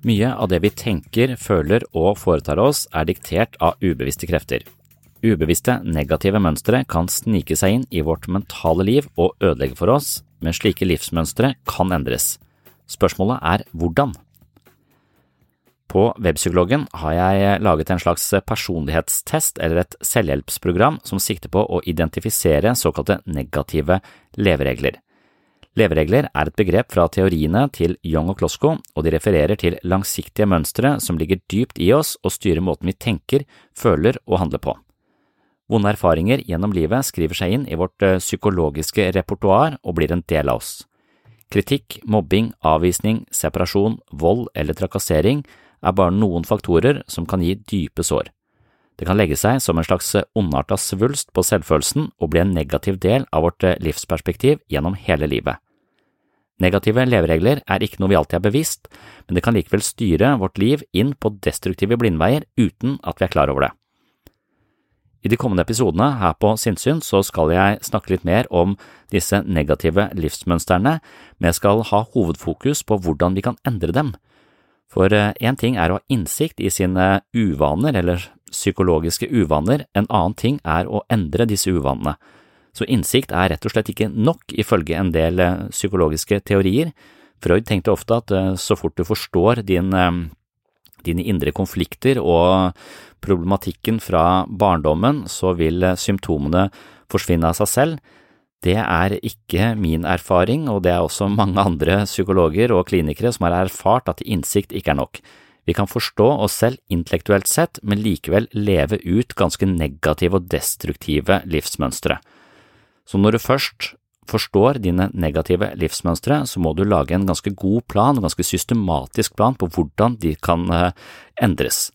Mye av det vi tenker, føler og foretar oss er diktert av ubevisste krefter. Ubevisste negative mønstre kan snike seg inn i vårt mentale liv og ødelegge for oss, men slike livsmønstre kan endres. Spørsmålet er hvordan. På Webpsykologen har jeg laget en slags personlighetstest eller et selvhjelpsprogram som sikter på å identifisere såkalte negative leveregler. Leveregler er et begrep fra teoriene til Young og Klosko, og de refererer til langsiktige mønstre som ligger dypt i oss og styrer måten vi tenker, føler og handler på. Vonde erfaringer gjennom livet skriver seg inn i vårt psykologiske repertoar og blir en del av oss. Kritikk, mobbing, avvisning, separasjon, vold eller trakassering er bare noen faktorer som kan gi dype sår. Det kan legge seg som en slags ondarta svulst på selvfølelsen og bli en negativ del av vårt livsperspektiv gjennom hele livet. Negative leveregler er ikke noe vi alltid er bevisst, men det kan likevel styre vårt liv inn på destruktive blindveier uten at vi er klar over det. I de kommende episodene her på Sinnsyn så skal jeg snakke litt mer om disse negative livsmønstrene, men jeg skal ha hovedfokus på hvordan vi kan endre dem. For én ting er å ha innsikt i sine uvaner eller psykologiske uvaner, en annen ting er å endre disse uvanene. Så innsikt er rett og slett ikke nok, ifølge en del psykologiske teorier. Freud tenkte ofte at så fort du forstår din, dine indre konflikter og problematikken fra barndommen, så vil symptomene forsvinne av seg selv. Det er ikke min erfaring, og det er også mange andre psykologer og klinikere som har erfart at innsikt ikke er nok. Vi kan forstå oss selv intellektuelt sett, men likevel leve ut ganske negative og destruktive livsmønstre. Så når du først forstår dine negative livsmønstre, så må du lage en ganske god plan, en ganske systematisk plan på hvordan de kan endres.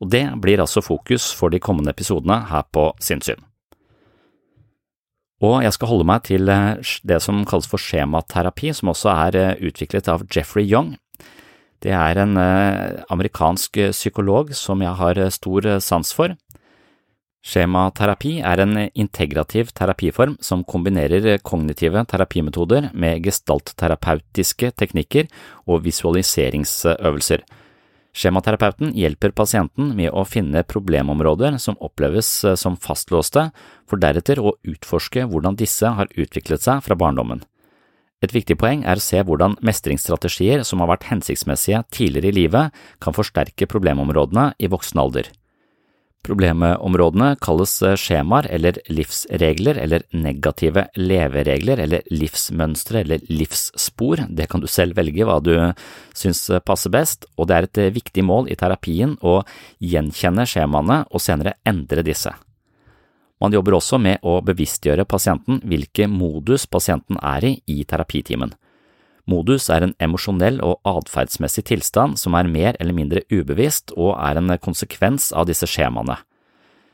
Og det blir altså fokus for de kommende episodene her på Sinnssyn. Og jeg skal holde meg til det som kalles for skjematerapi, som også er utviklet av Jeffrey Young. Det er en amerikansk psykolog som jeg har stor sans for. Skjematerapi er en integrativ terapiform som kombinerer kognitive terapimetoder med gestaltterapeutiske teknikker og visualiseringsøvelser. Skjematerapeuten hjelper pasienten med å finne problemområder som oppleves eh, som fastlåste, for deretter å utforske hvordan disse har utviklet seg fra barndommen. Et viktig poeng er å se hvordan mestringsstrategier som har vært hensiktsmessige tidligere i livet, kan forsterke problemområdene i voksen alder. Problemområdene kalles eh, skjemaer eller livsregler eller negative leveregler eller livsmønstre eller livsspor, det kan du selv velge hva du syns passer best, og det er et eh, viktig mål i terapien å gjenkjenne skjemaene og senere endre disse. Man jobber også med å bevisstgjøre pasienten hvilke modus pasienten er i i terapitimen. Modus er en emosjonell og atferdsmessig tilstand som er mer eller mindre ubevisst og er en konsekvens av disse skjemaene.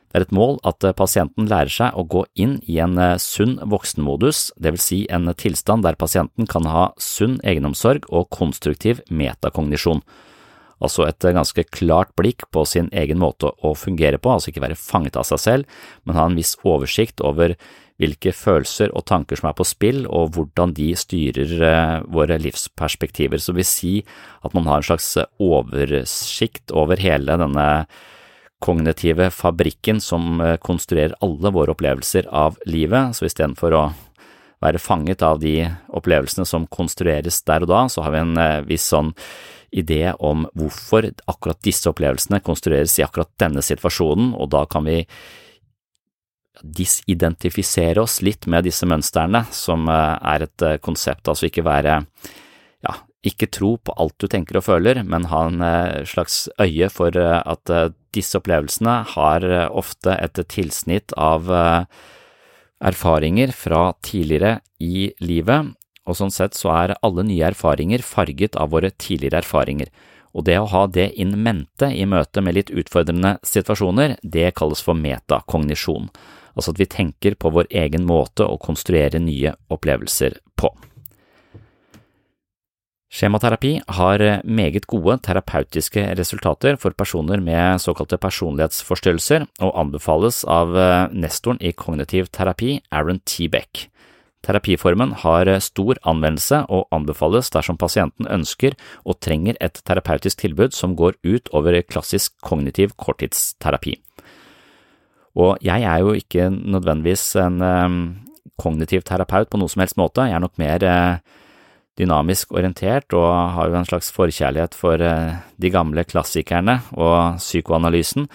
Det er et mål at pasienten lærer seg å gå inn i en sunn voksenmodus, vil si en tilstand der pasienten kan ha sunn egenomsorg og konstruktiv metakognisjon, altså et ganske klart blikk på sin egen måte å fungere på, altså ikke være fanget av seg selv, men ha en viss oversikt over hvilke følelser og tanker som er på spill, og hvordan de styrer eh, våre livsperspektiver. Så det vil si at man har en slags oversikt over hele denne kognitive fabrikken som eh, konstruerer alle våre opplevelser av livet, så istedenfor å være fanget av de opplevelsene som konstrueres der og da, så har vi en eh, viss sånn idé om hvorfor akkurat disse opplevelsene konstrueres i akkurat denne situasjonen, og da kan vi disidentifisere oss litt med disse mønstrene, som eh, er et eh, konsept, altså ikke være ja, ikke tro på alt du tenker og føler, men ha en eh, slags øye for at disse opplevelsene har ofte et tilsnitt av erfaringer fra tidligere i livet, og sånn sett så er alle nye erfaringer farget av våre tidligere erfaringer. Og det å ha det in mente i møte med litt utfordrende situasjoner, det kalles for metakognisjon altså at vi tenker på vår egen måte å konstruere nye opplevelser på. Skjematerapi har meget gode terapeutiske resultater for personer med såkalte personlighetsforstyrrelser, og anbefales av eh, nestoren i kognitiv terapi, Aaron T. Beck. Terapiformen har stor anvendelse og anbefales dersom pasienten ønsker og trenger et terapeutisk tilbud som går ut over klassisk kognitiv korttidsterapi. Og jeg er jo ikke nødvendigvis en um, kognitiv terapeut på noe som helst måte, jeg er nok mer uh, dynamisk orientert og har jo en slags forkjærlighet for uh, de gamle klassikerne og psykoanalysen,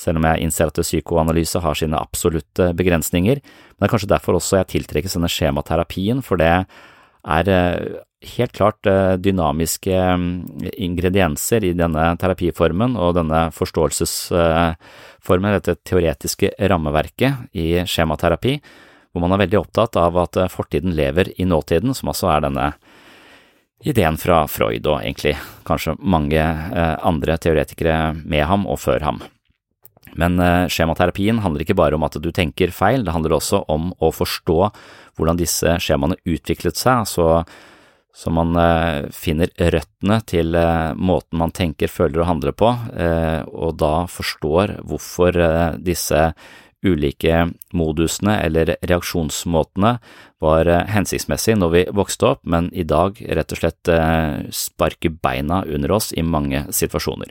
selv om jeg innser at psykoanalyse har sine absolutte begrensninger. Men det er kanskje derfor også jeg tiltrekkes denne skjematerapien, for det er uh, helt klart dynamiske ingredienser i denne terapiformen og denne forståelsesformen, dette teoretiske rammeverket i skjematerapi, hvor man er veldig opptatt av at eh, fortiden lever i nåtiden, som altså er denne ideen fra Freud og egentlig kanskje mange eh, andre teoretikere med ham og før ham. Men eh, skjematerapien handler ikke bare om at du tenker feil, det handler også om å forstå hvordan disse skjemaene utviklet seg, så så man eh, finner røttene til eh, måten man tenker, føler og handler på, og da forstår hvorfor disse ulike modusene eller reaksjonsmåtene var hensiktsmessig når vi vokste opp, men i dag rett og slett sparker beina under oss i mange situasjoner.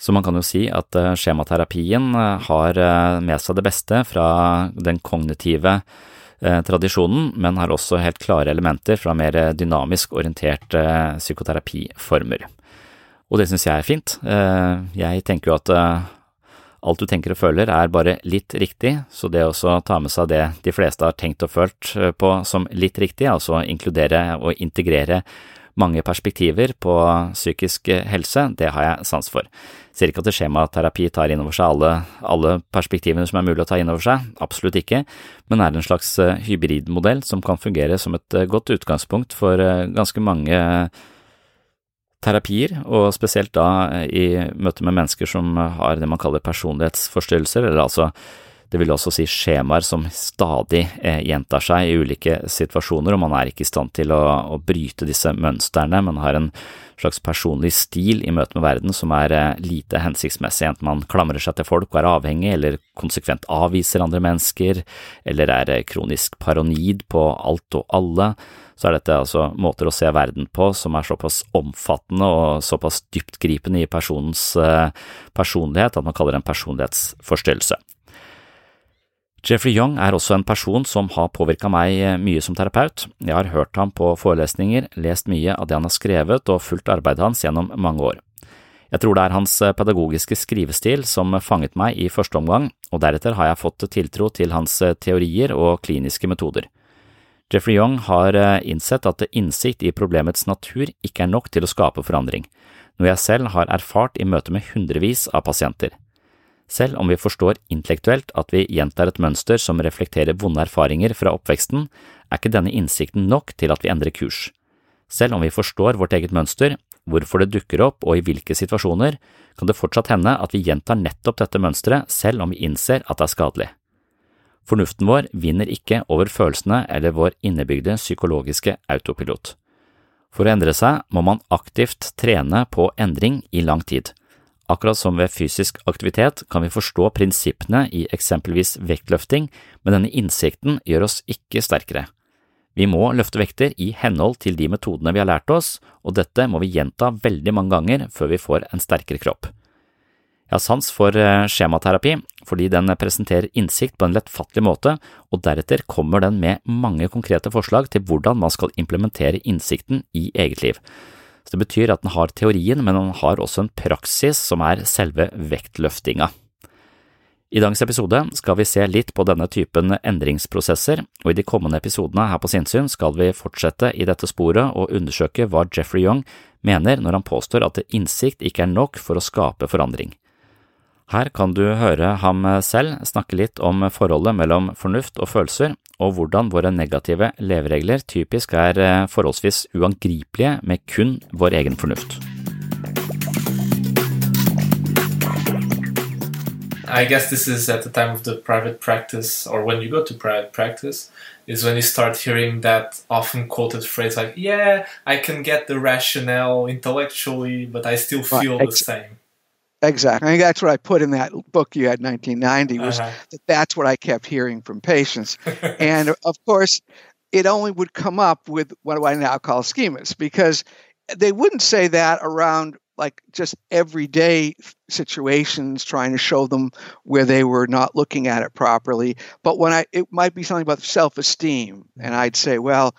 Så man kan jo si at skjematerapien har med seg det beste fra den kognitive Eh, tradisjonen, men har også helt klare elementer fra mer dynamisk orienterte eh, psykoterapiformer. Og det synes jeg er fint. Eh, jeg tenker jo at alt du tenker og føler er bare litt riktig, så det å ta med seg det de fleste har tenkt og følt på som litt riktig, altså inkludere og integrere mange perspektiver på psykisk helse, det har jeg sans for. Ser ikke at skjematerapi tar inn over seg alle, alle, perspektivene som er mulig å ta inn over seg, absolutt ikke, men er en slags eh, hybridmodell som kan fungere som et eh, godt utgangspunkt for eh, ganske mange terapier, og spesielt da i møte med mennesker som har det man kaller personlighetsforstyrrelser, eller altså Det vil også si skjemaer som stadig eh, gjentar seg i ulike situasjoner, og man er ikke i stand til å, å bryte disse mønstrene. men har en slags personlig stil i møte med verden som er eh, lite hensiktsmessig, enten man klamrer seg til folk og er avhengig, eller konsekvent avviser andre mennesker, eller er eh, kronisk paronid på alt og alle så er dette altså måter å se verden på som er såpass omfattende og såpass dyptgripende i personens personlighet at man kaller det en personlighetsforstyrrelse. Jeffrey Young er også en person som har påvirka meg eh, mye som terapeut. Jeg har hørt ham på forelesninger, lest mye av det han har skrevet og fulgt arbeidet hans gjennom mange år. Jeg tror det er hans eh, pedagogiske skrivestil som fanget meg i første omgang, og deretter har jeg fått tiltro til hans eh, teorier og kliniske metoder. Jeffrey Young har innsett at innsikt i problemets natur ikke er nok til å skape forandring, noe jeg selv har erfart i møte med hundrevis av pasienter. Selv om vi forstår intellektuelt at vi gjentar et mønster som reflekterer vonde erfaringer fra oppveksten, er ikke denne innsikten nok til at vi endrer kurs. Selv om vi forstår vårt eget mønster, hvorfor det dukker opp og i hvilke situasjoner, kan det fortsatt hende at vi gjentar nettopp dette mønsteret selv om vi innser at det er skadelig. Fornuften vår vinner ikke over følelsene eller vår innebygde psykologiske autopilot. For å endre seg må man aktivt trene på endring i lang tid. Akkurat som ved fysisk aktivitet kan vi forstå prinsippene i eksempelvis vektløfting, men denne innsikten gjør oss ikke sterkere. Vi må løfte vekter i henhold til de metodene vi har lært oss, og dette må vi gjenta veldig mange ganger før vi får en sterkere kropp. Jeg har sans for eh, skjematerapi fordi den presenterer innsikt på en lettfattelig måte, og deretter kommer den med mange konkrete forslag til hvordan man skal implementere innsikten i eget liv. Så det betyr at den har teorien, men den har også en praksis som er selve vektløftinga. I dagens episode skal vi se litt på denne typen endringsprosesser, og i de kommende episodene her på Sinnsyn skal vi fortsette i dette sporet og undersøke hva Jeffrey Young mener når han påstår at innsikt ikke er nok for å skape forandring. Her kan du høre ham selv snakke litt om forholdet mellom fornuft og følelser, og hvordan våre negative leveregler typisk er eh, forholdsvis uangripelige med kun vår egen fornuft. I guess this is at the time of the private practice, or when you go to private practice, is when you start hearing that often quoted phrase like, Yeah, I can get the rationale intellectually, but I still feel the same. Exactly. I think that's what I put in that book you had 1990 was uh-huh. that that's what I kept hearing from patients. and of course, it only would come up with what I now call schemas because they wouldn't say that around like just everyday situations trying to show them where they were not looking at it properly but when i it might be something about self-esteem and i'd say well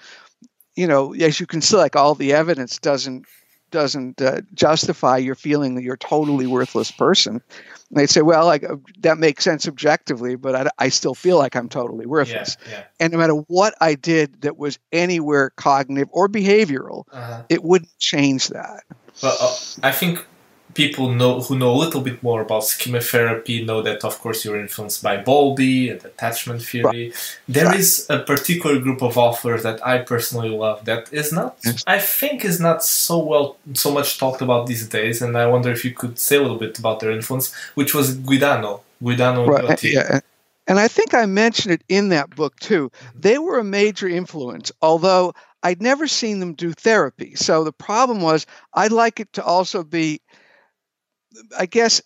you know as you can see like all the evidence doesn't doesn't uh, justify your feeling that you're a totally worthless person. And they'd say, well, like uh, that makes sense objectively, but I, I still feel like I'm totally worthless. Yeah, yeah. And no matter what I did that was anywhere cognitive or behavioral, uh-huh. it wouldn't change that. Well, uh, I think people know who know a little bit more about schema therapy know that of course you're influenced by Bowlby and attachment theory. Right. There right. is a particular group of authors that I personally love that is not I think is not so well so much talked about these days and I wonder if you could say a little bit about their influence, which was Guidano. Guidano right. yeah. And I think I mentioned it in that book too. They were a major influence, although I'd never seen them do therapy. So the problem was I'd like it to also be I guess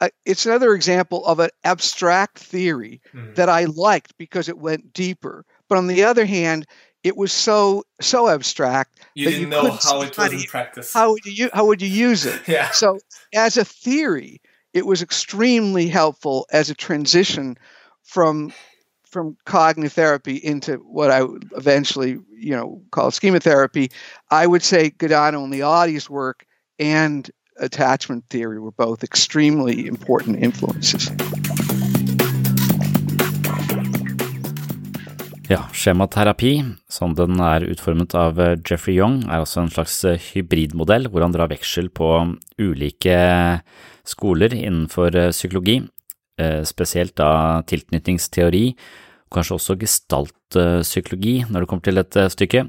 uh, it's another example of an abstract theory mm. that I liked because it went deeper. But on the other hand, it was so so abstract you that didn't you know how it was in practice. How would you how would you use it? yeah. So as a theory, it was extremely helpful as a transition from from cognitive therapy into what I would eventually, you know, call schema therapy. I would say Godano and the Audi's work and attachment theory were both extremely important influences. Ja, skjematerapi, som den er utformet av eh, Jeffrey Young, er også en slags eh, hybridmodell hvor han drar veksel på ulike skoler innenfor eh, psykologi, spesielt da tilknytningsteori, kanskje også gestaltpsykologi når det kommer til et stykke.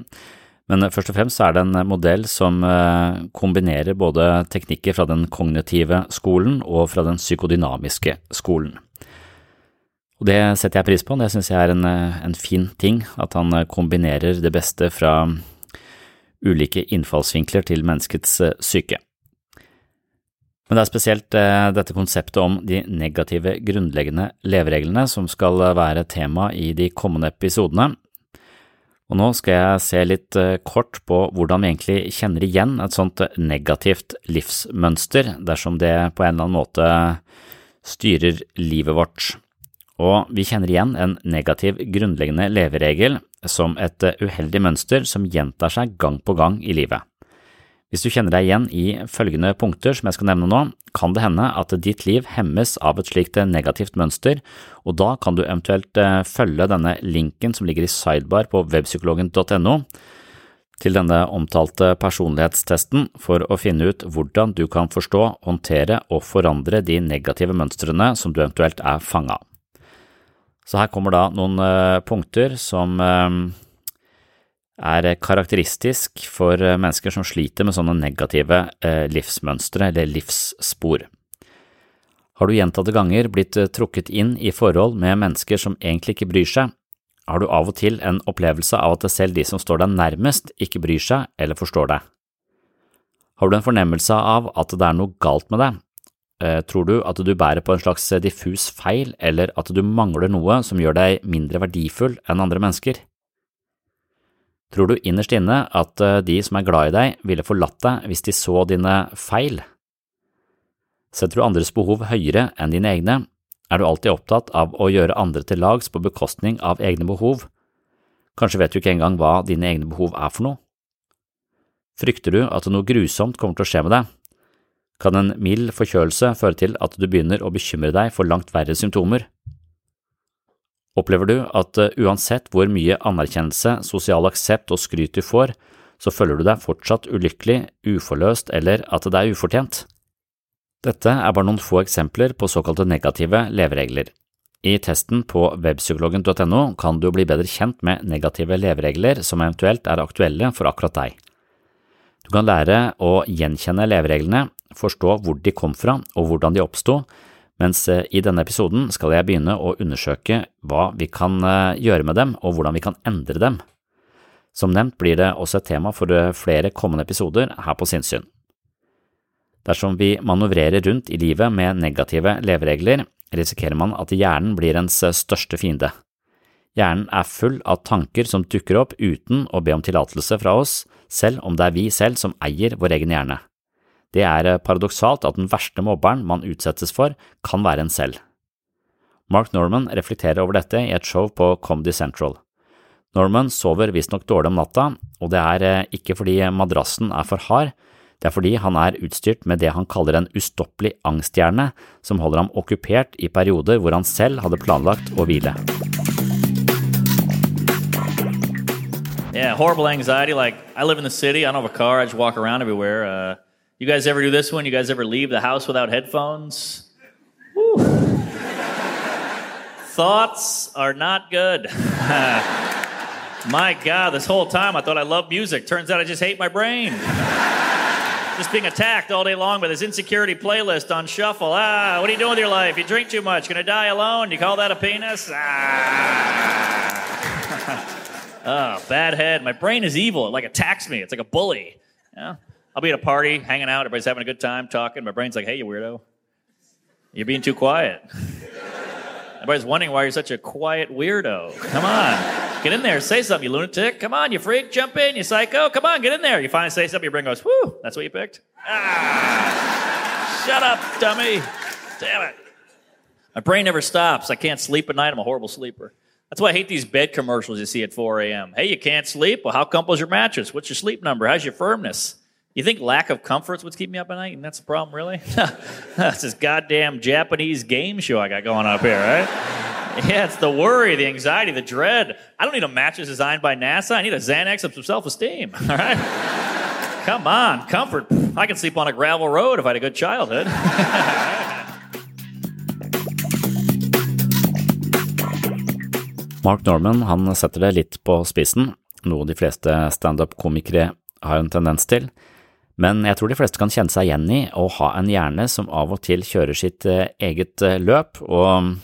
Men først og fremst er det en modell som eh, kombinerer både teknikker fra den kognitive skolen og fra den psykodynamiske skolen. Og det setter jeg pris på, det synes jeg er en, en fin ting, at han kombinerer det beste fra ulike innfallsvinkler til menneskets syke. Men det er spesielt dette konseptet om de negative grunnleggende levereglene som skal være tema i de kommende episodene, og nå skal jeg se litt eh, kort på hvordan vi egentlig kjenner igjen et sånt negativt livsmønster dersom det på en eller annen måte styrer livet vårt. Og vi kjenner igjen en negativ grunnleggende leveregel som et uheldig mønster som gjentar seg gang på gang i livet. Hvis du kjenner deg igjen i følgende punkter som jeg skal nevne nå, kan det hende at ditt liv hemmes av et slikt negativt mønster, og da kan du eventuelt eh, følge denne linken som ligger i sidebar på webpsykologen.no til denne omtalte personlighetstesten for å finne ut hvordan du kan forstå, håndtere og forandre de negative mønstrene som du eventuelt er fanga av. Så her kommer da noen eh, punkter som eh, er karakteristisk for eh, mennesker som sliter med sånne negative eh, livsmønstre eller livsspor. Har du gjentatte ganger blitt eh, trukket inn i forhold med mennesker som egentlig ikke bryr seg? Har du av og til en opplevelse av at selv de som står deg nærmest, ikke bryr seg eller forstår deg? Har du en fornemmelse av at det er noe galt med deg? Tror du at du bærer på en slags diffus feil, eller at du mangler noe som gjør deg mindre verdifull enn andre mennesker? Tror du innerst inne at eh, de som er glad i deg, ville forlatt deg hvis de så dine feil? Setter du andres behov høyere enn dine egne? Er du alltid opptatt av å gjøre andre til lags på bekostning av egne behov? Kanskje vet du ikke engang hva dine egne behov er for noe? Frykter du at noe grusomt kommer til å skje med deg? Kan en mild forkjølelse føre til at du begynner å bekymre deg for langt verre symptomer? Opplever du at eh, uansett hvor mye anerkjennelse, sosial aksept og skryt du får, så føler du deg fortsatt ulykkelig, uforløst eller at det er ufortjent? Dette er bare noen få eksempler på såkalte negative leveregler. I testen på webpsykologen.no kan du bli bedre kjent med negative leveregler som eventuelt er aktuelle for akkurat deg. Du kan lære å gjenkjenne levereglene, forstå hvor de kom fra og hvordan de oppsto, mens eh, i denne episoden skal jeg begynne å undersøke hva vi kan eh, gjøre med dem, og hvordan vi kan endre dem. Som nevnt blir det også et tema for eh, flere kommende episoder her på Sinnssyn. Dersom vi manøvrerer rundt i livet med negative leveregler, risikerer man at hjernen blir ens største fiende. Hjernen er full av tanker som dukker opp uten å be om tillatelse fra oss, selv om det er vi selv som eier vår egen hjerne. Det er eh, paradoksalt at den verste mobberen man utsettes for, kan være en selv. Mark Norman reflekterer over dette i et show på Comedy Central. Norman sover visstnok dårlig om natta, og det er eh, ikke fordi madrassen er for hard, det er fordi han er utstyrt med det han kaller en ustoppelig angsthjerne som holder ham okkupert i perioder hvor han selv hadde planlagt å hvile. Yeah, horrible anxiety. Like, I live in the city, I don't have a car, I just walk. You guys ever do this one? You guys ever leave the house without headphones? Thoughts are not good. my God, this whole time I thought I loved music. Turns out I just hate my brain. just being attacked all day long by this insecurity playlist on shuffle. Ah, what are you doing with your life? You drink too much. Gonna die alone? You call that a penis? Ah. oh, bad head. My brain is evil. It like attacks me. It's like a bully. Yeah. I'll be at a party, hanging out, everybody's having a good time, talking. My brain's like, hey, you weirdo. You're being too quiet. Everybody's wondering why you're such a quiet weirdo. Come on. Get in there. Say something, you lunatic. Come on, you freak. Jump in, you psycho. Come on, get in there. You finally say something, your brain goes, whoo, that's what you picked? Ah. Shut up, dummy. Damn it. My brain never stops. I can't sleep at night. I'm a horrible sleeper. That's why I hate these bed commercials you see at 4 a.m. Hey, you can't sleep? Well, how comfortable is your mattress? What's your sleep number? How's your firmness? You think lack of comfort's what's keeping me up at night? And that's the problem, really? that's this goddamn Japanese game show I got going up here, right? Yeah, it's the worry, the anxiety, the dread. I don't need a mattress designed by NASA. I need a Xanax of some self esteem, all right? Come on, comfort. I can sleep on a gravel road if I had a good childhood. Mark Norman han setter det litt på spissen, noe de fleste standup-komikere har en tendens til. Men jeg tror de fleste kan kjenne seg igjen i å ha en hjerne som av og til kjører sitt eh, eget eh, løp, og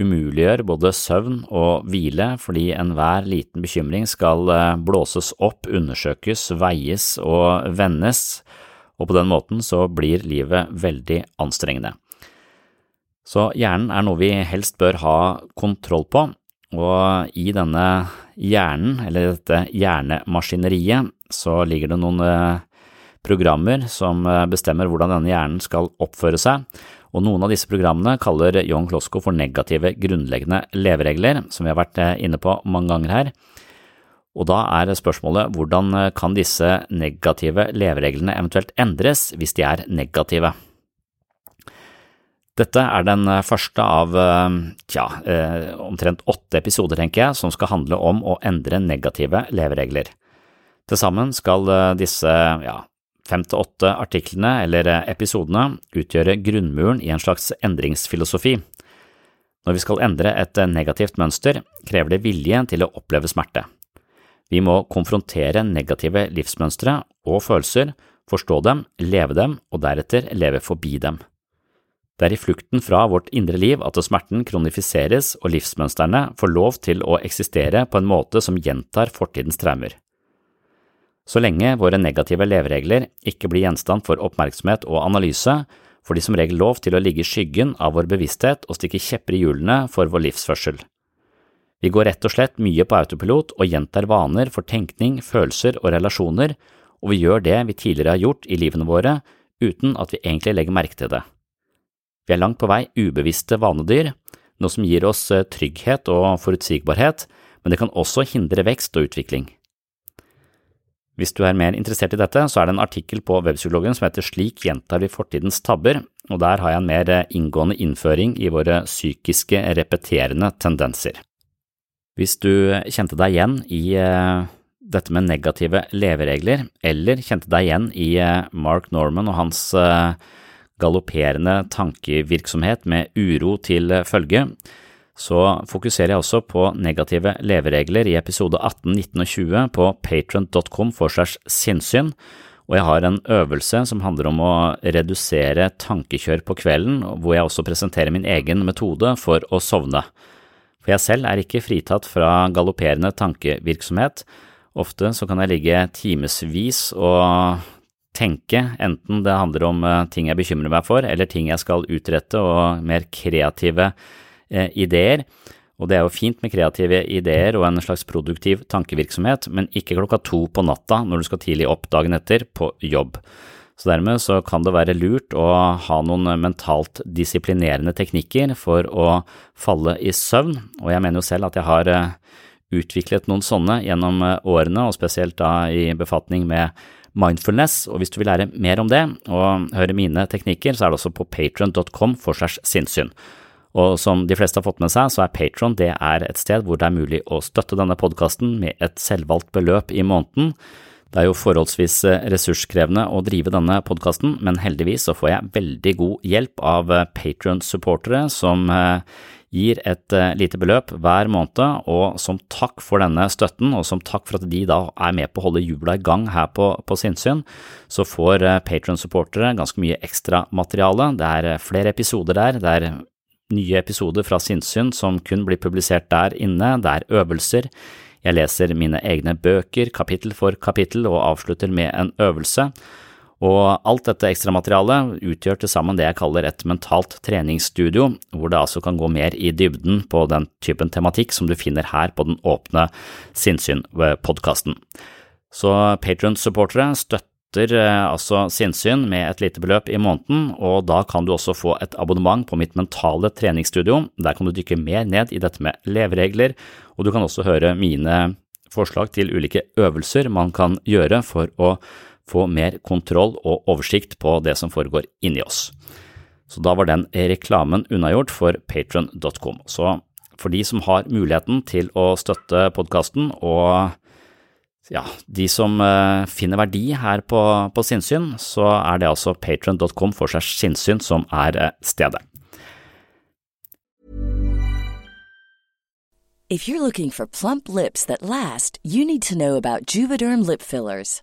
umuliggjør både søvn og hvile fordi enhver liten bekymring skal eh, blåses opp, undersøkes, veies og vendes, og på den måten så blir livet veldig anstrengende. Så hjernen er noe vi helst bør ha kontroll på, og i denne hjernen, eller dette hjernemaskineriet, så ligger det noen programmer som eh, bestemmer hvordan denne hjernen skal oppføre seg, og noen av disse programmene kaller John Klosko for negative grunnleggende leveregler, som vi har vært eh, inne på mange ganger her. Og da er spørsmålet hvordan kan disse negative levereglene eventuelt endres hvis de er negative? Dette er den eh, første av tja, eh, omtrent åtte episoder, tenker jeg, som skal handle om å endre negative leveregler. Til sammen skal eh, disse ja, fem til åtte artiklene eller episodene utgjøre grunnmuren i en slags endringsfilosofi. Når vi skal endre et negativt mønster, krever det vilje til å oppleve smerte. Vi må konfrontere negative livsmønstre og følelser, forstå dem, leve dem og deretter leve forbi dem. Det er i flukten fra vårt indre liv at smerten kronifiseres og livsmønstrene får lov til å eksistere på en måte som gjentar fortidens traumer. Så lenge våre negative leveregler ikke blir gjenstand for oppmerksomhet og analyse, får de som regel lov til å ligge i skyggen av vår bevissthet og stikke kjepper i hjulene for vår livsførsel. Vi går rett og slett mye på autopilot og gjentar vaner for tenkning, følelser og relasjoner, og vi gjør det vi tidligere har gjort i livene våre uten at vi egentlig legger merke til det. Vi er langt på vei ubevisste vanedyr, noe som gir oss eh, trygghet og forutsigbarhet, men det kan også hindre vekst og utvikling. Hvis du er mer interessert i dette, så er det en artikkel på webpsykologen som heter Slik gjentar vi fortidens tabber, og der har jeg en mer eh, inngående innføring i våre psykiske repeterende tendenser. Hvis du kjente deg igjen i eh, dette med negative leveregler, eller kjente deg igjen i Mark Norman og hans galopperende tankevirksomhet med uro til følge, så fokuserer jeg også på negative leveregler i episode 18, 19 og 20 på patron.com for segs sinnssyn, og jeg har en øvelse som handler om å redusere tankekjør på kvelden, hvor jeg også presenterer min egen metode for å sovne. For jeg selv er ikke fritatt fra galopperende tankevirksomhet. Ofte så kan jeg ligge timevis og tenke, enten det handler om eh, ting jeg bekymrer meg for, eller ting jeg skal utrette og mer kreative ideer. Og det er jo fint med kreative ideer og en slags produktiv tankevirksomhet, men ikke klokka to på natta når du skal tidlig opp dagen etter på jobb. Så dermed så kan det være lurt å ha noen mentalt disiplinerende teknikker for å falle i søvn, og jeg mener jo selv at jeg har eh, utviklet noen sånne gjennom årene, og spesielt da i befatning med mindfulness, og hvis du vil lære mer om det og høre mine teknikker, så er det også på patron.com for segs sinnssyn. Og som de fleste har fått med seg, så er Patron et sted hvor det er mulig å støtte denne podkasten med et selvvalgt beløp i måneden. Det er jo forholdsvis eh, ressurskrevende å drive denne podkasten, men heldigvis så får jeg veldig god hjelp av eh, Patron-supportere som eh, gir et lite beløp hver måned, og som takk for denne støtten, og som takk for at de da er med på å holde hjula i gang her på, på Sinnsyn, så får Patron-supportere ganske mye ekstra materiale. Det er flere episoder der, det er nye episoder fra sinnssyn som kun blir publisert der inne, det er øvelser. Jeg leser mine egne bøker kapittel for kapittel og avslutter med en øvelse. Og alt dette ekstramaterialet utgjør til sammen det jeg kaller et mentalt treningsstudio, hvor det altså kan gå mer i dybden på den typen tematikk som du finner her på den åpne sinnssyn-podkasten. Så Patron-supportere støtter eh, altså Sinnsyn med et lite beløp i måneden, og da kan du også få et abonnement på mitt mentale treningsstudio. Der kan du dykke mer ned i dette med leveregler, og du kan også høre mine forslag til ulike øvelser man kan gjøre for å få mer kontroll og oversikt på det som foregår inni oss. Så da var den reklamen unnagjort for patron.com. Så for de som har muligheten til å støtte podkasten, og ja, de som uh, finner verdi her på, på sinnssyn, så er det altså patron.com for seg sinnssyn som er uh, stedet. If you're looking for plump lips that last, you need to know about Juvederm lip fillers.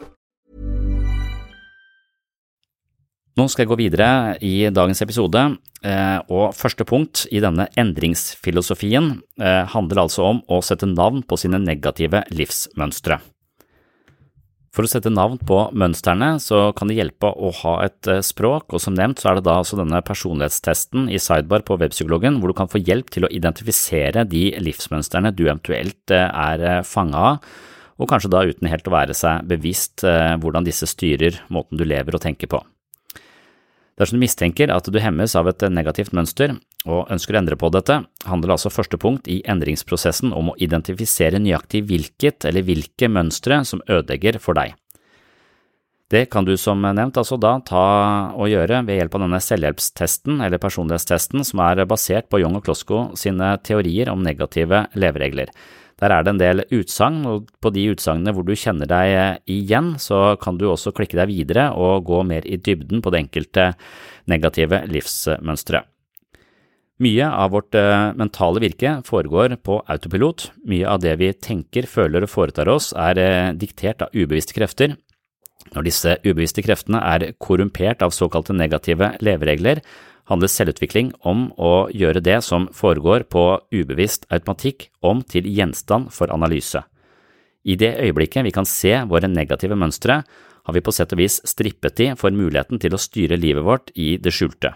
Nå skal jeg gå videre i dagens episode, eh, og første punkt i denne endringsfilosofien eh, handler altså om å sette navn på sine negative livsmønstre. For å sette navn på mønstrene så kan det hjelpe å ha et eh, språk, og som nevnt så er det da altså denne personlighetstesten i Sidebar på webpsykologen hvor du kan få hjelp til å identifisere de livsmønstrene du eventuelt er fanga av, og kanskje da uten helt å være seg bevisst hvordan disse styrer måten du lever og tenker på. Dersom du mistenker at du hemmes av et negativt mønster og ønsker å endre på dette, handler altså første punkt i endringsprosessen om å identifisere nøyaktig hvilket eller hvilke mønstre som ødelegger for deg. Det kan du som nevnt altså da ta og gjøre ved hjelp av denne selvhjelpstesten eller personlighetstesten som er basert på Young og Klosko sine teorier om negative leveregler. Der er det en del utsagn, og på de utsagnene hvor du kjenner deg igjen, så kan du også klikke deg videre og gå mer i dybden på det enkelte negative livsmønsteret. Mye av vårt eh, mentale virke foregår på autopilot. Mye av det vi tenker, føler og foretar oss er eh, diktert av ubevisste krefter. Når disse ubevisste kreftene er korrumpert av såkalte negative leveregler, handler selvutvikling om å gjøre det som foregår på ubevisst automatikk om til gjenstand for analyse. I det øyeblikket vi kan se våre negative mønstre, har vi på sett og vis strippet de for muligheten til å styre livet vårt i det skjulte.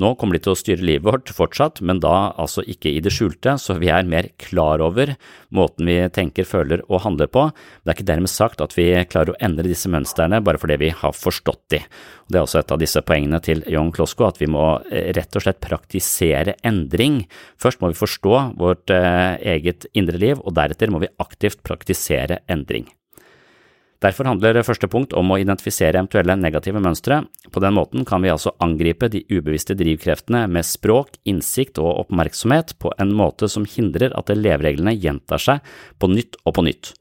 Nå kommer de til å styre livet vårt fortsatt, men da altså ikke i det skjulte, så vi er mer klar over måten vi tenker, føler og handler på. Det er ikke dermed sagt at vi klarer å endre disse mønstrene bare fordi vi har forstått de. Det er også et av disse poengene til John Klosko, at vi må eh, rett og slett praktisere endring. Først må vi forstå vårt eh, eget indre liv, og deretter må vi aktivt praktisere endring. Derfor handler første punkt om å identifisere eventuelle negative mønstre. På den måten kan vi altså angripe de ubevisste drivkreftene med språk, innsikt og oppmerksomhet på en måte som hindrer at levereglene gjentar seg på nytt og på nytt.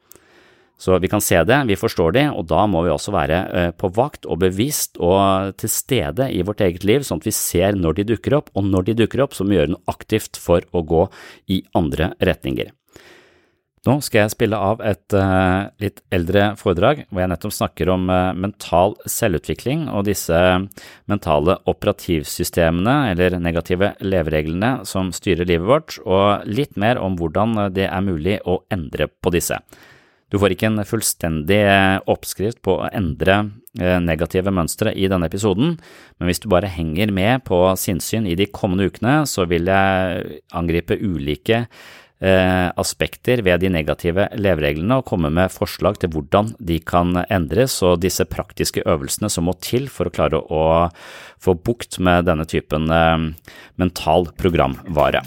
Så vi kan se det, vi forstår de, og da må vi også være eh, på vakt og bevisst og til stede i vårt eget liv, sånn at vi ser når de dukker opp, og når de dukker opp, så må vi gjøre noe aktivt for å gå i andre retninger. Nå skal jeg spille av et uh, litt eldre foredrag hvor jeg nettopp snakker om uh, mental selvutvikling og disse mentale operativsystemene eller negative levereglene som styrer livet vårt, og litt mer om hvordan det er mulig å endre på disse. Du får ikke en fullstendig oppskrift på å endre negative mønstre i denne episoden, men hvis du bare henger med på sinnssyn i de kommende ukene, så vil jeg angripe ulike eh, aspekter ved de negative levereglene og komme med forslag til hvordan de kan endres og disse praktiske øvelsene som må til for å klare å få bukt med denne typen eh, mental programvare.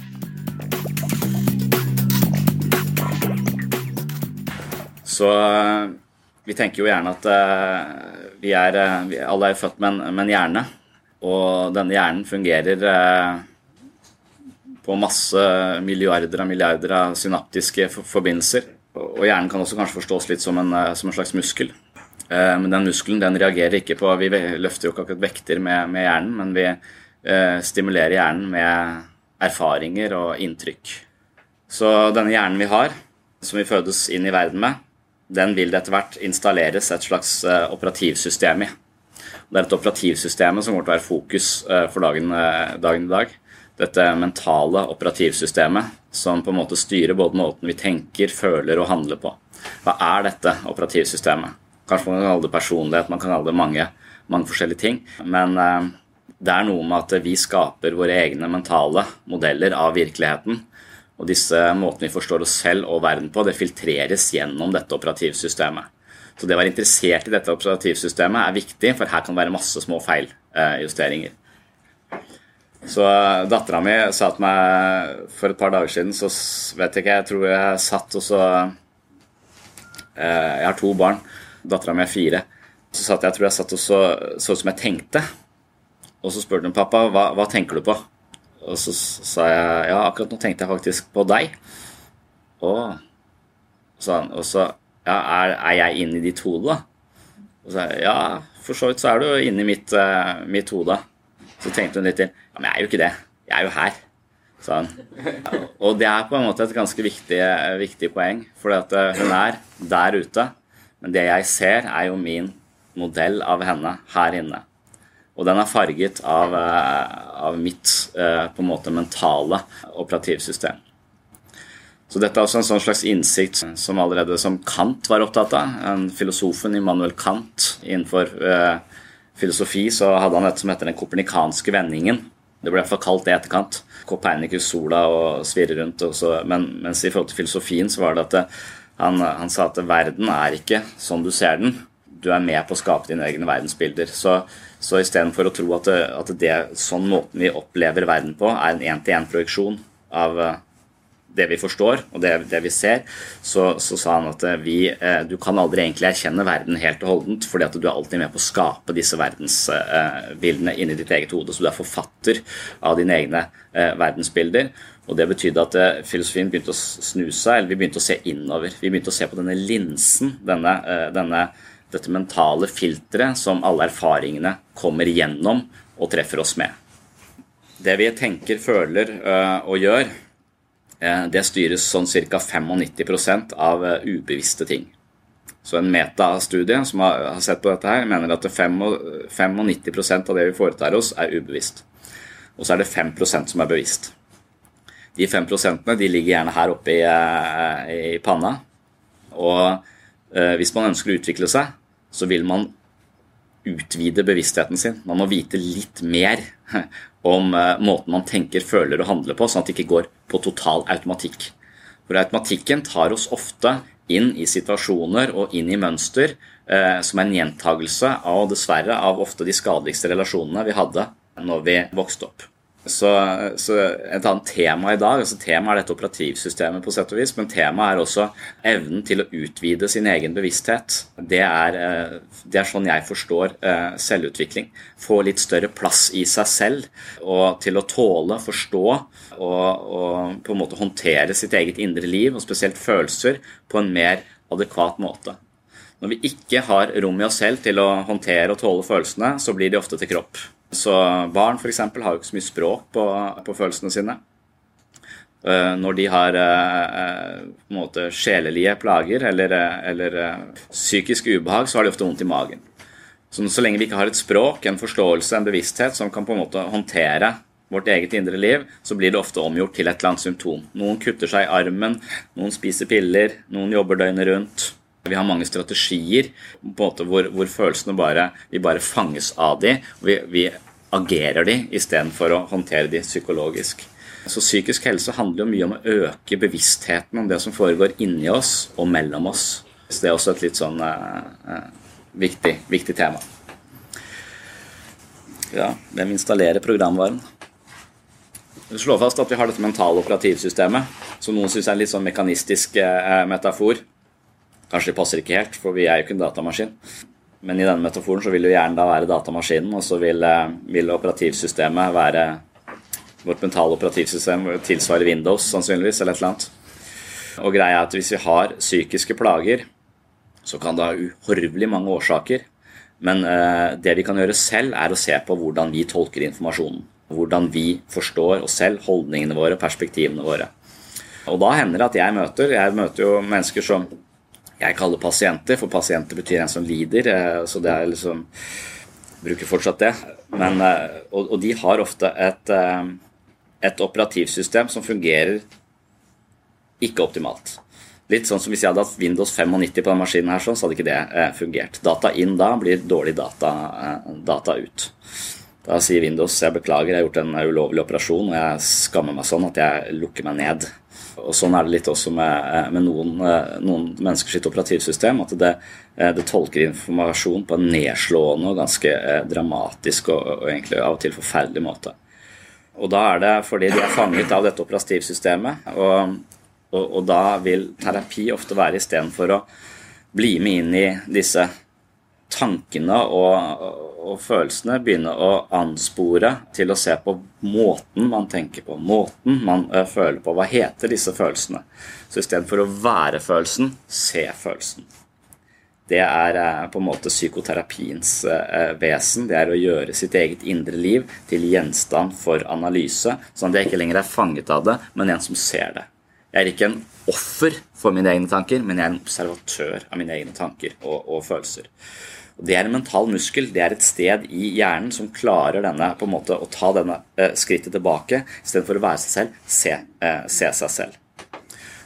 Så vi tenker jo gjerne at vi er, vi alle er født med en hjerne, og denne hjernen fungerer på masse milliarder av milliarder av synaptiske forbindelser. Og hjernen kan også kanskje forstås litt som en, som en slags muskel. Men den muskelen den reagerer ikke på Vi løfter jo ikke akkurat vekter med, med hjernen, men vi eh, stimulerer hjernen med erfaringer og inntrykk. Så denne hjernen vi har, som vi fødes inn i verden med, den vil det etter hvert installeres et slags eh, operativsystem i. Det er et operativsystemet som kommer til å være fokus eh, for dagen, dagen i dag dette mentale operativsystemet som på en måte styrer både måten vi tenker, føler og handler på. Hva er dette operativsystemet? Kanskje man kan kalle det personlighet, man kan kalle det mange, mange forskjellige ting. Men eh, det er noe med at vi skaper våre egne mentale modeller av virkeligheten. Og disse måtene vi forstår oss selv og verden på, det filtreres gjennom dette operativsystemet. Så det å være interessert i dette operativsystemet er viktig, for her kan det være masse små feiljusteringer. Så dattera mi sa til meg for et par dager siden, så vet jeg ikke, jeg tror jeg satt og så eh, Jeg har to barn. Dattera mi er fire. Så satt jeg, tror jeg satt og så, så ut som jeg tenkte. Og så spurte hun pappa hva, hva tenker du på? Og så sa jeg ja, akkurat nå tenkte jeg faktisk på deg. Å, sa han. Og så ja, er, er jeg inne i ditt hode, da? Og så ja, for så vidt så er du inne i mitt, uh, mitt hode. Så tenkte hun litt til. Men jeg er jo ikke det. Jeg er jo her. Sånn. Og det er på en måte et ganske viktig, viktig poeng. For eh, hun er der ute. Men det jeg ser, er jo min modell av henne her inne. Og den er farget av, eh, av mitt eh, på en måte mentale operativsystem. Så dette er også en sånn slags innsikt som allerede som Kant var opptatt av. En filosofen Immanuel Kant innenfor filosofi så hadde han dette som heter den kopernikanske vendingen. Det ble iallfall kalt det i etterkant. Copernicus sola og svirre rundt. Og så, men mens i forhold til filosofien så var det at det, han, han, sa at verden er ikke sånn du ser den. Du er med på å skape dine egne verdensbilder. Så, så istedenfor å tro at, det, at det sånn måten vi opplever verden på, er en én-til-én-projeksjon av det vi forstår og det, det vi ser, så, så, sa han at eh, vi, eh, du kan aldri egentlig erkjenne verden helt og holdent, fordi at du er alltid med på å skape disse verdensbildene inni ditt eget hode. Så du er forfatter av dine egne eh, verdensbilder. Og Det betydde at filosofien begynte å snu seg, eller vi begynte å se innover. Vi begynte å se på denne linsen, denne, denne, dette mentale filteret som alle erfaringene kommer gjennom og treffer oss med. Det vi tenker, føler og gjør, Eh, det styres sånn ca. 95% av eh, ubevisste ting. Så en metastudie som har sett på dette her, mener at 95% av det vi foretar oss, er ubevisst. Og så er det 5% som er bevisst. De 5% de ligger gjerne her oppe i, eh, i panna. Og hvis man ønsker å utvikle seg, så vil man utvide bevisstheten sin. Man må vite litt mer om uh, måten man tenker, føler og handler på, sånn at det ikke går på total automatikk. For automatikken tar oss ofte inn i situasjoner og inn i mønster eh, som en gjentagelse av dessverre av ofte de skadeligste relasjonene vi hadde når vi vokste opp. Så, så, Et annet tema i dag altså Temaet er dette operativsystemet, på sett og vis, men temaet er også evnen til å utvide sin egen bevissthet. Det er, eh, det er sånn jeg forstår eh, selvutvikling. Få litt større plass i seg selv og til å tåle, forstå og, og på en måte håndtere sitt eget indre liv, og spesielt følelser, på en mer adekvat måte. Når vi ikke har rom i oss selv til å håndtere og tåle følelsene, så blir de ofte til kropp. Så barn f.eks. har jo ikke så mye språk på, på følelsene sine. Eh, når de har eh, en måte sjelelige plager eller, eller eh, psykisk ubehag, så har de ofte vondt i magen. Så, så lenge vi ikke har et språk, en forståelse, en bevissthet som kan på en måte håndtere vårt eget indre liv, så blir det ofte omgjort til et eller annet symptom. Noen kutter seg i armen, noen spiser piller, noen jobber døgnet rundt. Vi har mange strategier hvor, hvor, følelsene bare, vi bare fanges av de, vi, vi agerer de istedenfor å håndtere de psykologisk. Så psykisk helse handler jo mye om å øke bevisstheten om det som foregår inni oss og mellom oss. Så det er også et litt sånn eh, eh, viktig, viktig tema. Ja, hvem installerer programvaren? Vi slår fast at vi har dette mentale operativsystemet, som noen syns er en litt sånn mekanistisk eh, metafor. Kanskje det passer ikke helt, for vi er jo ikke en datamaskin. Men i denne metaforen så vil jo hjernen da være datamaskinen, og så vil, eh, vil operativsystemet være Vårt mentale operativsystem tilsvarer Windows sannsynligvis, eller et eller annet. Og greia er at hvis vi har psykiske plager, så kan det ha uhorvelig mange årsaker. Men eh, det vi kan gjøre selv, er å se på hvordan vi tolker informasjonen. Hvordan vi forstår oss selv, holdningene våre, perspektivene våre. Og da hender det at jeg møter Jeg møter jo mennesker som jeg kaller pasienter, for pasienter betyr en som lider. Eh, så det er liksom Bruker fortsatt det. Men, eh, og, og de har ofte et, eh, et operativsystem som fungerer ikke optimalt. Litt sånn som Hvis jeg hadde hatt Windows 95 på den maskinen, her, så hadde ikke det fungert. Data inn da blir dårlig data, data, ut. Da sier Windows jeg beklager, jeg har gjort en ulovlig operasjon og jeg skammer meg sånn at jeg lukker meg ned. Og Sånn er det litt også med, eh, med noen, eh, noen menneskers operativsystem. At det, eh, det, tolker informasjon på en nedslående og ganske dramatisk og, og egentlig av og til forferdelig måte. Og da er det fordi de er fanget av dette operativsystemet. Og, og, og da vil terapi ofte være istedenfor å bli med inn i disse tankene og, og, følelsene, begynne å anspore til å se på måten man tenker på, måten man uh, føler på. Hva heter disse følelsene? Så istedenfor å være følelsen, se følelsen. Det er uh, på en måte psykoterapiens uh, vesen. Det er å gjøre sitt eget indre liv til gjenstand for analyse, sånn at jeg ikke lenger er fanget av det, men en som ser det. Jeg er ikke en offer for mine egne tanker, men jeg er en observatør av mine egne tanker og, og følelser. Det er en mental muskel. Det er et sted i hjernen som klarer denne, på en måte, å ta denne eh, skrittet tilbake istedenfor å være seg selv, se, eh, se, seg selv.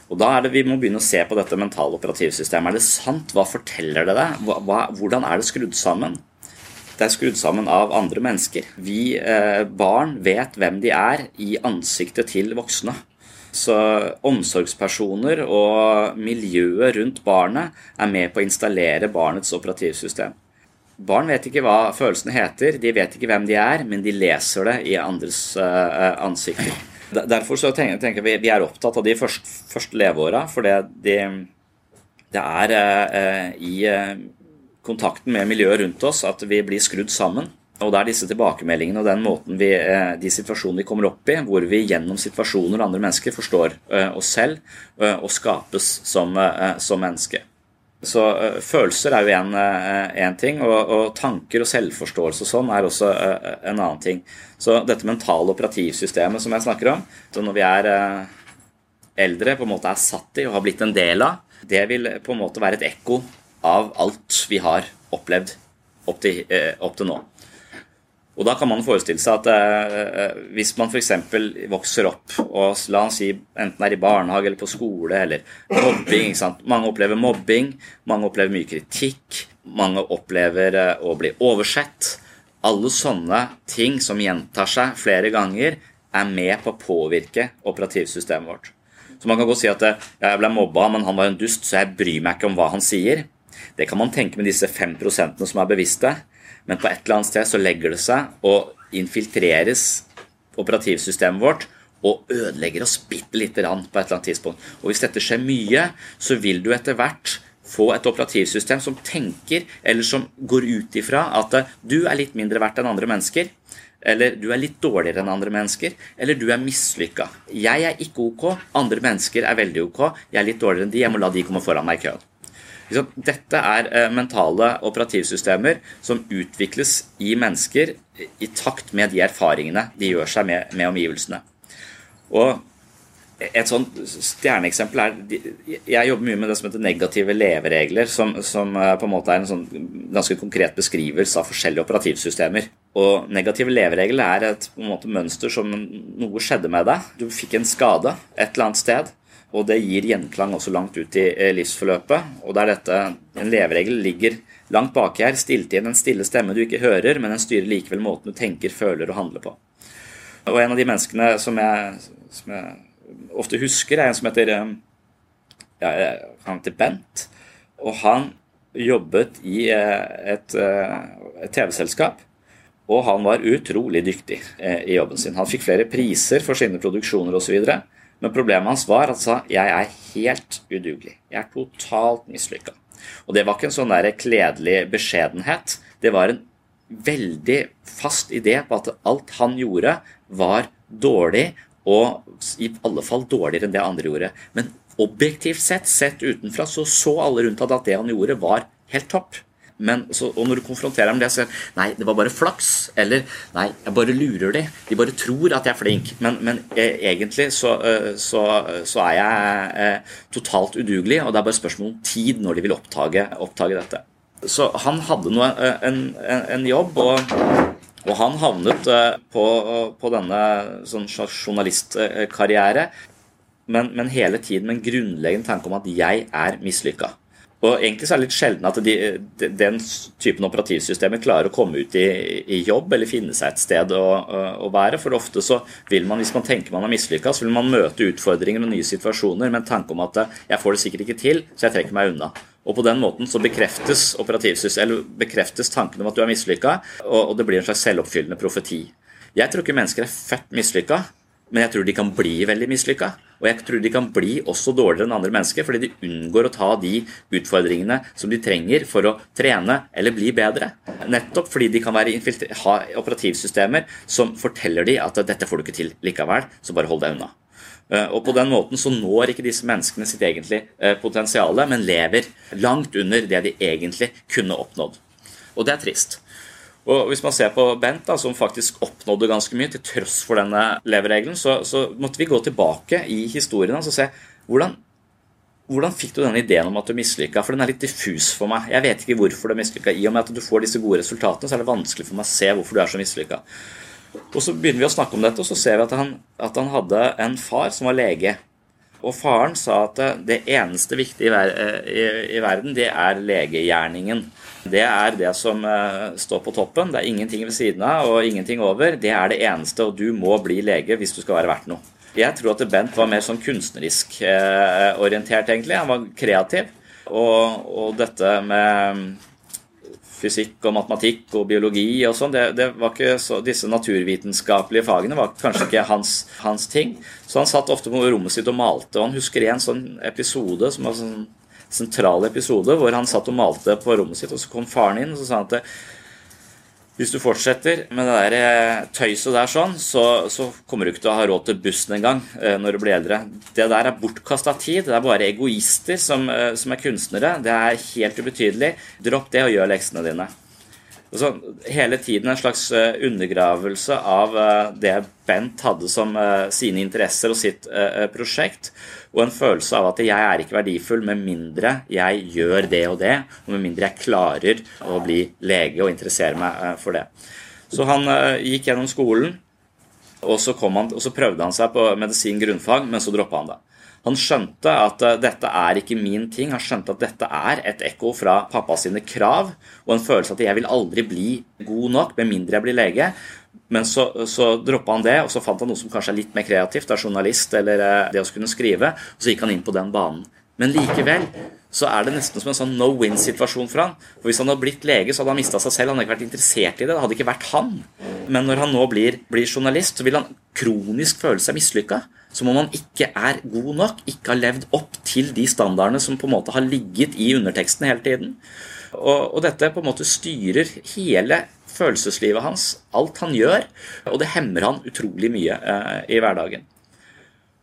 Og da er det Vi må begynne å se på dette mentale operativsystemet. Er det sant? Hva forteller det deg? Hva, hvordan er det skrudd sammen? Det er skrudd sammen av andre mennesker. Vi eh, barn vet hvem de er i ansiktet til voksne. Så omsorgspersoner og miljøet rundt barnet er med på å installere barnets operativsystem. Barn vet ikke hva følelsene heter, de vet ikke hvem de er, men de leser det i andres uh, ansikter. Derfor så tenker, vi vi er opptatt av de første, første leveåra, for det, de, det er uh, i kontakten med miljøet rundt oss at vi blir skrudd sammen. Og det er disse tilbakemeldingene og den måten vi, eh, de situasjonene vi kommer opp i, hvor vi gjennom situasjoner og andre mennesker forstår eh, oss selv eh, og skapes som, som menneske. Så følelser er jo én ting, og, og, tanker og selvforståelse og sånn er også en annen ting. Så dette mentale operativsystemet som jeg snakker om, når vi er eldre, på en måte er satt i og har blitt en del av, det vil på en måte være et ekko av alt vi har opplevd opp til, opp til nå. Og da kan man forestille seg at eh, hvis man f.eks. vokser opp og la oss si enten er i barnehage eller på skole eller mobbing Mange opplever mobbing, mange opplever mye kritikk, mange opplever eh, å bli oversett. Alle sånne ting som gjentar seg flere ganger, er med på å påvirke operativsystemet vårt. Så man kan godt si at eh, jeg ble mobba, men han var en dust, så jeg bryr meg ikke om hva han sier. Det kan man tenke med disse fem prosentene som er bevisste. Men på et eller annet sted så legger det seg og infiltreres operativsystemet vårt og ødelegger oss bitte lite grann på et eller annet tidspunkt. Og hvis dette skjer mye, så vil du etter hvert få et operativsystem som tenker, eller som går ut ifra at du er litt mindre verdt enn andre mennesker. Eller du er litt dårligere enn andre mennesker. Eller du er mislykka. Jeg er ikke ok, andre mennesker er veldig ok. Jeg er litt dårligere enn de, jeg må la de komme foran meg i køen. Dette er eh, mentale operativsystemer som utvikles i mennesker i takt med de erfaringene de gjør seg med, med omgivelsene. Og et sånt stjerneeksempel er Jeg jobber mye med det som heter negative leveregler, som, som eh, på en måte er en sånn ganske konkret beskrivelse av forskjellige operativsystemer. Og Negative leveregler er et måte mønster som noe skjedde med deg. Du fikk en skade et eller annet sted. Og det gir gjenklang også langt ut i eh, livsforløpet. Og der dette, en leveregel ligger langt baki her, stilt igjen en stille stemme du ikke hører, men den styrer likevel måten du tenker, føler og handler på. Og en av de menneskene som jeg som jeg ofte husker, er en som heter eh, ja, Han heter Bent. Og han jobbet i et, et TV-selskap. Og han var utrolig dyktig i jobben sin. Han fikk flere priser for sine produksjoner osv. Men problemet hans var at han sa jeg er helt udugelig. Jeg er totalt mislykka. Og det var ikke en sånn der kledelig beskjedenhet. Det var en veldig fast idé på at alt han gjorde, var dårlig, og i alle fall dårligere enn det andre gjorde. Men objektivt sett, sett utenfra, så så alle rundt at det han gjorde, var helt topp. Men så, og når du konfronterer dem med det, så sier nei, det var bare flaks. Eller nei, jeg bare lurer de. De bare tror at jeg er flink. Men, men eh, egentlig så, eh, så, så, er jeg eh, totalt udugelig, og det er bare spørsmål om tid når de vil oppdage dette. Så han hadde noe, eh, en, en, en jobb, og, og, han havnet eh, på, på denne sånn journalistkarriere, men, men hele tiden med en grunnleggende tanke om at jeg er mislykka. Og egentlig så er det litt sjelden at de, de, den typen operativsystemer klarer å komme ut i, i, jobb eller finne seg et sted å, å, være. For ofte så vil man, hvis man tenker man har mislykka, så vil man møte utfordringer og nye situasjoner med en tanke om at jeg får det sikkert ikke til, så jeg trekker meg unna. Og på den måten så bekreftes, bekreftes tanken om at du er mislykka, og, og det blir en slags selvoppfyllende profeti. Jeg tror ikke mennesker er født mislykka, men jeg tror de kan bli veldig mislykka. Og jeg tror de kan bli også dårligere enn andre mennesker, fordi de unngår å ta de utfordringene som de trenger for å trene eller bli bedre. Nettopp fordi de kan ha operativsystemer som forteller de at 'dette får du ikke til likevel, så bare hold deg unna'. Eh, og På den måten så når ikke disse menneskene sitt egentlige potensiale, potensial, men lever langt under det de egentlig kunne oppnådd. Og det er trist. Og Hvis man ser på Bent, da, som faktisk oppnådde ganske mye til tross for denne leveregelen, så, så måtte vi gå tilbake i historien og se hvordan, hvordan fikk du denne ideen om at du mislykka? For den er litt diffus for meg. Jeg vet ikke hvorfor du mislykka. I og med at du får disse gode resultatene, så er det vanskelig for meg å se hvorfor du er så mislykka. Og så begynner vi å snakke om dette, og så ser vi at han, at han hadde en far som var lege. Og faren sa at det eneste viktige i, verden, det er legegjerningen. Det er det som eh, står på toppen. Det er ingenting ved siden av og ingenting over. Det er det eneste, og du må bli lege hvis du skal være verdt noe. Jeg tror at Bent var mer sånn kunstnerisk eh, orientert, egentlig. Han var kreativ. Og, og dette med fysikk og matematikk og biologi og sånn. Det, var ikke disse naturvitenskapelige fagene var kanskje ikke hans, hans, ting. Så han satt ofte på rommet sitt og malte. Og han husker en sånn episode som var en sånn sentral episode hvor han satt og malte på rommet sitt, og så kom faren inn og så sa han at hvis du fortsetter med det der eh, tøyset der sånn, så, så, kommer du ikke til å ha råd til bussen engang eh, når du blir eldre. Det der er bortkasta tid. Det er bare egoister som, eh, som, er kunstnere. Det er helt ubetydelig. Dropp det og gjør leksene dine. Så, hele tiden en slags undergravelse av det Bent hadde som sine interesser og sitt prosjekt og en følelse av at jeg er ikke verdifull med mindre jeg gjør det og det, og med mindre jeg klarer å bli lege og interessere meg eh, for det. Så han eh, gikk gjennom skolen, og så, han, og så prøvde han seg på medisin grunnfag, men så droppa han det. Han skjønte at uh, dette er ikke min ting. Han skjønte at dette er et ekko fra pappa sine krav og en følelse at jeg vil aldri bli god nok med mindre jeg blir lege. Men så, så droppa han det, og så fant han noe som kanskje er litt mer kreativt, er journalist eller eh, det å kunne skrive, og så gikk han inn på den banen. Men likevel så er det nesten som en sånn no win-situasjon for han. For Hvis han hadde blitt lege, så hadde han mista seg selv. Han hadde ikke vært interessert i det. Det hadde ikke vært han. Men når han nå blir, blir journalist, så vil han kronisk føle seg mislykka. Som om han ikke er god nok, ikke har levd opp til de standardene som på en måte har ligget i underteksten hele tiden. Og, og dette på en måte styrer hele følelseslivet hans, alt han gjør, og det hemmer han utrolig mye eh, i hverdagen.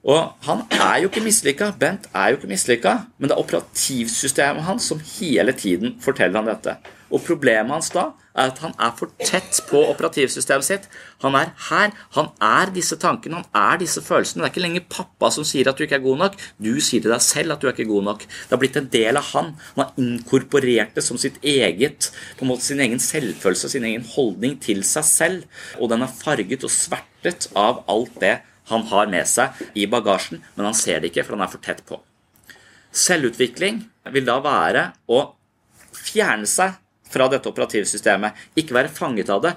Og han er jo ikke mislykka. Bent er jo ikke mislykka, men det er operativsystemet hans som hele tiden forteller han dette. Og problemet hans da er at han er for tett på operativsystemet sitt. Han er her. Han er disse tankene, han er disse følelsene. Det er ikke lenger pappa som sier at du ikke er god nok. Du sier til deg selv at du er ikke god nok. Det har blitt en del av han. Han har inkorporert det som sitt eget, på en måte sin egen selvfølelse, sin egen holdning til seg selv. Og den er farget og svertet av alt det han har med seg i bagasjen, men han ser det ikke, for han er for tett på. Selvutvikling vil da være å fjerne seg fra dette operativsystemet. Ikke være fanget av det.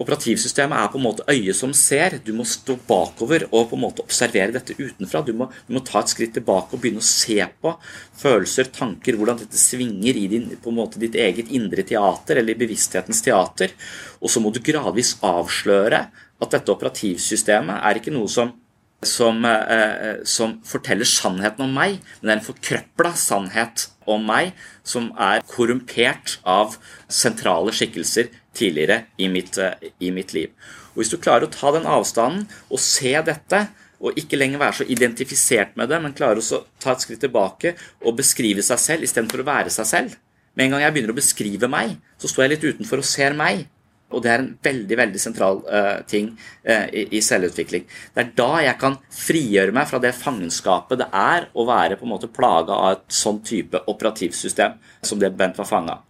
Operativsystemet er på en måte øyet som ser. Du må stå bakover og på en måte observere dette utenfra. Du må, du må ta et skritt tilbake og begynne å se på følelser, tanker, hvordan dette svinger i din, på en måte ditt eget indre teater, eller i bevissthetens teater. Og så må du gradvis avsløre at dette operativsystemet er ikke noe som som, eh, som, forteller sannheten om meg, men det er en forkrøpla sannhet om meg som er korrumpert av sentrale skikkelser tidligere i mitt, eh, i mitt liv. Og Hvis du klarer å ta den avstanden og se dette, og ikke lenger være så identifisert med det, men klarer å ta et skritt tilbake og beskrive seg selv istedenfor å være seg selv Med en gang jeg begynner å beskrive meg, så står jeg litt utenfor og ser meg. Og det er en veldig veldig sentral uh, ting uh, i, i, selvutvikling. Det er da jeg kan frigjøre meg fra det fangenskapet det er å være på en måte plaga av et sånn type operativsystem som det Bent var fanga.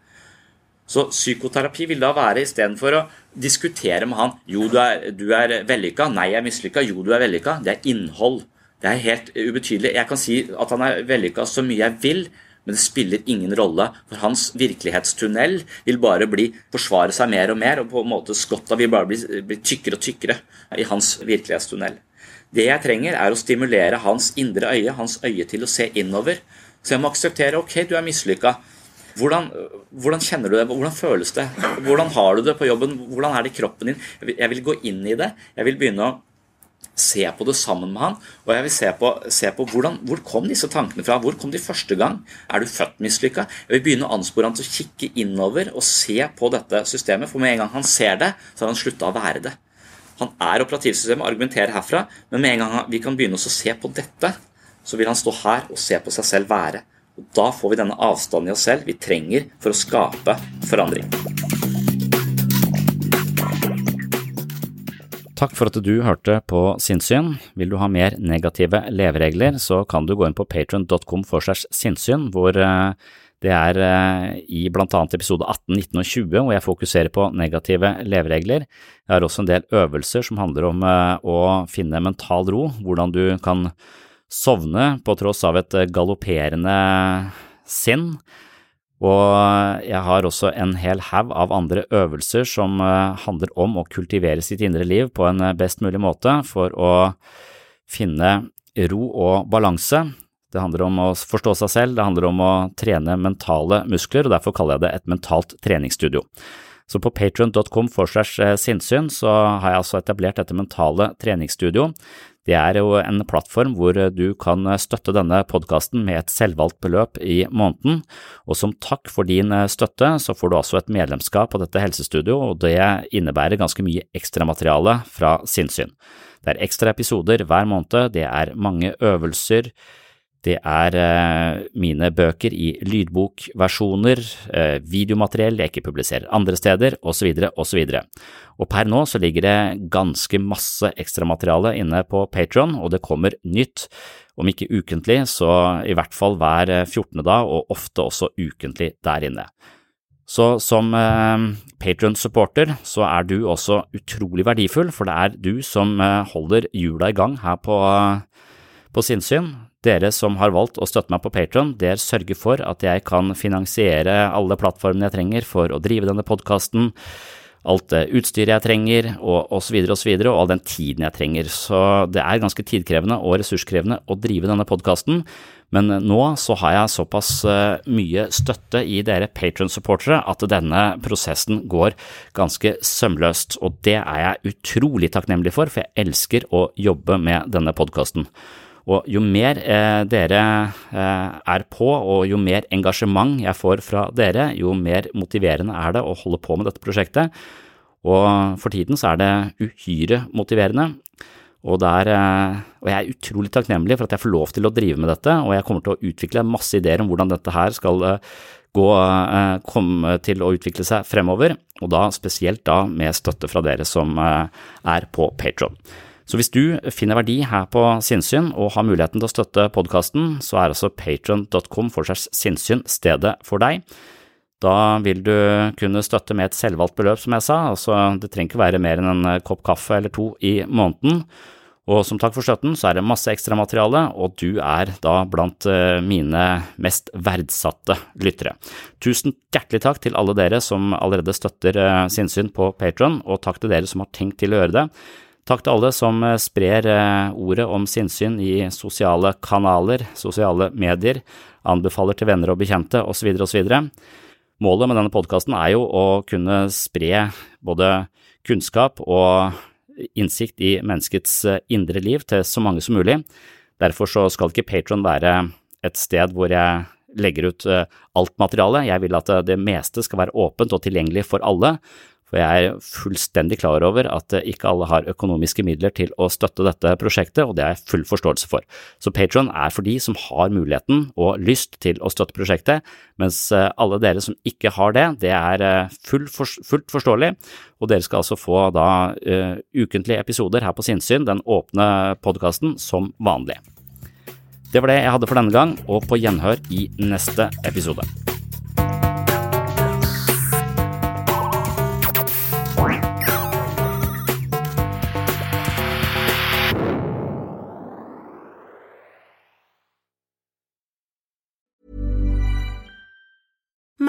Så psykoterapi vil da være istedenfor å diskutere med han Jo, du er, du er vellykka. Nei, jeg er mislykka. Jo, du er vellykka. Det er innhold. Det er helt ubetydelig. Jeg kan si at han er vellykka så mye jeg vil, men det spiller ingen rolle. For hans virkelighetstunnel vil bare bli forsvare seg mer og mer, og på en måte skotta vil bare bli, bli tykkere og tykkere i hans virkelighetstunnel. Det jeg trenger, er å stimulere hans indre øye, hans øye til å se innover. Så jeg må akseptere ok, du er mislykka. Hvordan, hvordan, kjenner du det? Hvordan føles det? Hvordan har du det på jobben? Hvordan er det i kroppen din? Jeg vil gå inn i det. Jeg vil begynne å se på det sammen med han. Og jeg vil se på, se på hvordan, hvor kom disse tankene fra? Hvor kom de første gang? Er du født mislykka? Jeg vil begynne å anspore han til å kikke innover og se på dette systemet. For med en gang han ser det, så har han slutta å være det. Han er operativsystemet argumenterer herfra, men med en gang vi kan begynne å se på dette, så vil han stå her og se på seg selv være. Og Da får vi denne avstanden i oss selv vi trenger for å skape forandring. Takk for at du hørte på Sinnssyn. Vil du ha mer negative leveregler, så kan du gå inn på patron.com for segs sinnssyn, hvor eh, det er eh, i blant annet episode 18, 19 og 20 hvor jeg fokuserer på negative leveregler. Jeg har også en del øvelser som handler om eh, å finne mental ro, hvordan du kan sovne på tross av et galopperende sinn. Og jeg har også en hel haug av andre øvelser som eh, handler om å kultivere sitt indre liv på en best mulig måte for å finne ro og balanse. Det handler om å forstå seg selv, det handler om å trene mentale muskler, og derfor kaller jeg det et mentalt treningsstudio. Så på patrion.com for eh, sinnssyn så har jeg altså etablert dette mentale treningsstudio. Det er jo en plattform hvor du kan støtte denne podkasten med et selvvalgt beløp i måneden, og som takk for din støtte så får du altså et medlemskap på dette helsestudioet, og det innebærer ganske mye ekstramateriale fra sinnssyn. Det er ekstra episoder hver måned, det er mange øvelser, det er eh, mine bøker i lydbokversjoner, eh, videomateriell jeg ikke publiserer andre steder, osv., osv. Og per nå så ligger det ganske masse ekstramateriale inne på Patron, og det kommer nytt, om ikke ukentlig, så i hvert fall hver 14. dag, og ofte også ukentlig der inne. Så som eh, Patron-supporter så er du også utrolig verdifull, for det er du som eh, holder hjula i gang her på, på sinnssyn. Dere som har valgt å støtte meg på Patron, dere sørger for at jeg kan finansiere alle plattformene jeg trenger for å drive denne podkasten, alt det utstyret jeg trenger, og osv., og, så videre, og all den tiden jeg trenger. Så det er ganske tidkrevende og ressurskrevende å drive denne podkasten, men nå så har jeg såpass eh, mye støtte i dere Patron-supportere at denne prosessen går ganske sømløst, og det er jeg utrolig takknemlig for, for jeg elsker å jobbe med denne podkasten. Og jo mer eh, dere eh, er på, og jo mer engasjement jeg får fra dere, jo mer motiverende er det å holde på med dette prosjektet. Og for tiden så er det uhyre motiverende. Og, der, eh, og, jeg er utrolig takknemlig for at jeg får lov til å drive med dette, og jeg kommer til å utvikle masse ideer om hvordan dette her skal eh, gå, eh, komme til å utvikle seg fremover, og da spesielt da med støtte fra dere som er på Patron. Så hvis du finner verdi her på Sinnsyn og har muligheten til å støtte podkasten, så er altså patron.com for segs sinnssyn stedet for deg. Da vil du kunne støtte med et selvvalgt beløp, som jeg sa, altså det trenger ikke være mer enn en kopp kaffe eller to i måneden. Og som takk for støtten så er det masse ekstramateriale, og du er da blant eh, mine mest verdsatte lyttere. Tusen hjertelig takk til alle dere som allerede støtter eh, Sinnsyn på Patron, og takk til dere som har tenkt til å gjøre det. Takk til alle som eh, sprer ordet om sinnssyn i sosiale kanaler, sosiale medier, anbefaler til venner og bekjente osv. osv. Målet med denne podkasten er jo å kunne spre både kunnskap og innsikt i menneskets eh, indre liv til så mange som mulig. Derfor så skal ikke Patron være et sted hvor jeg legger ut eh, alt materialet. Jeg vil at det meste skal være åpent og tilgjengelig for alle, for jeg er fullstendig klar over at ikke alle har økonomiske midler til å støtte dette prosjektet, og det har jeg full forståelse for. Så Patron er for de som har muligheten og lyst til å støtte prosjektet, mens eh, alle dere som ikke har det, det er eh, fullt forståelig, og dere skal altså få da uh, ukentlige episoder her på Sinnsyn, den åpne podkasten, som vanlig. Det var det jeg hadde for denne gang, og på gjenhør i neste episode.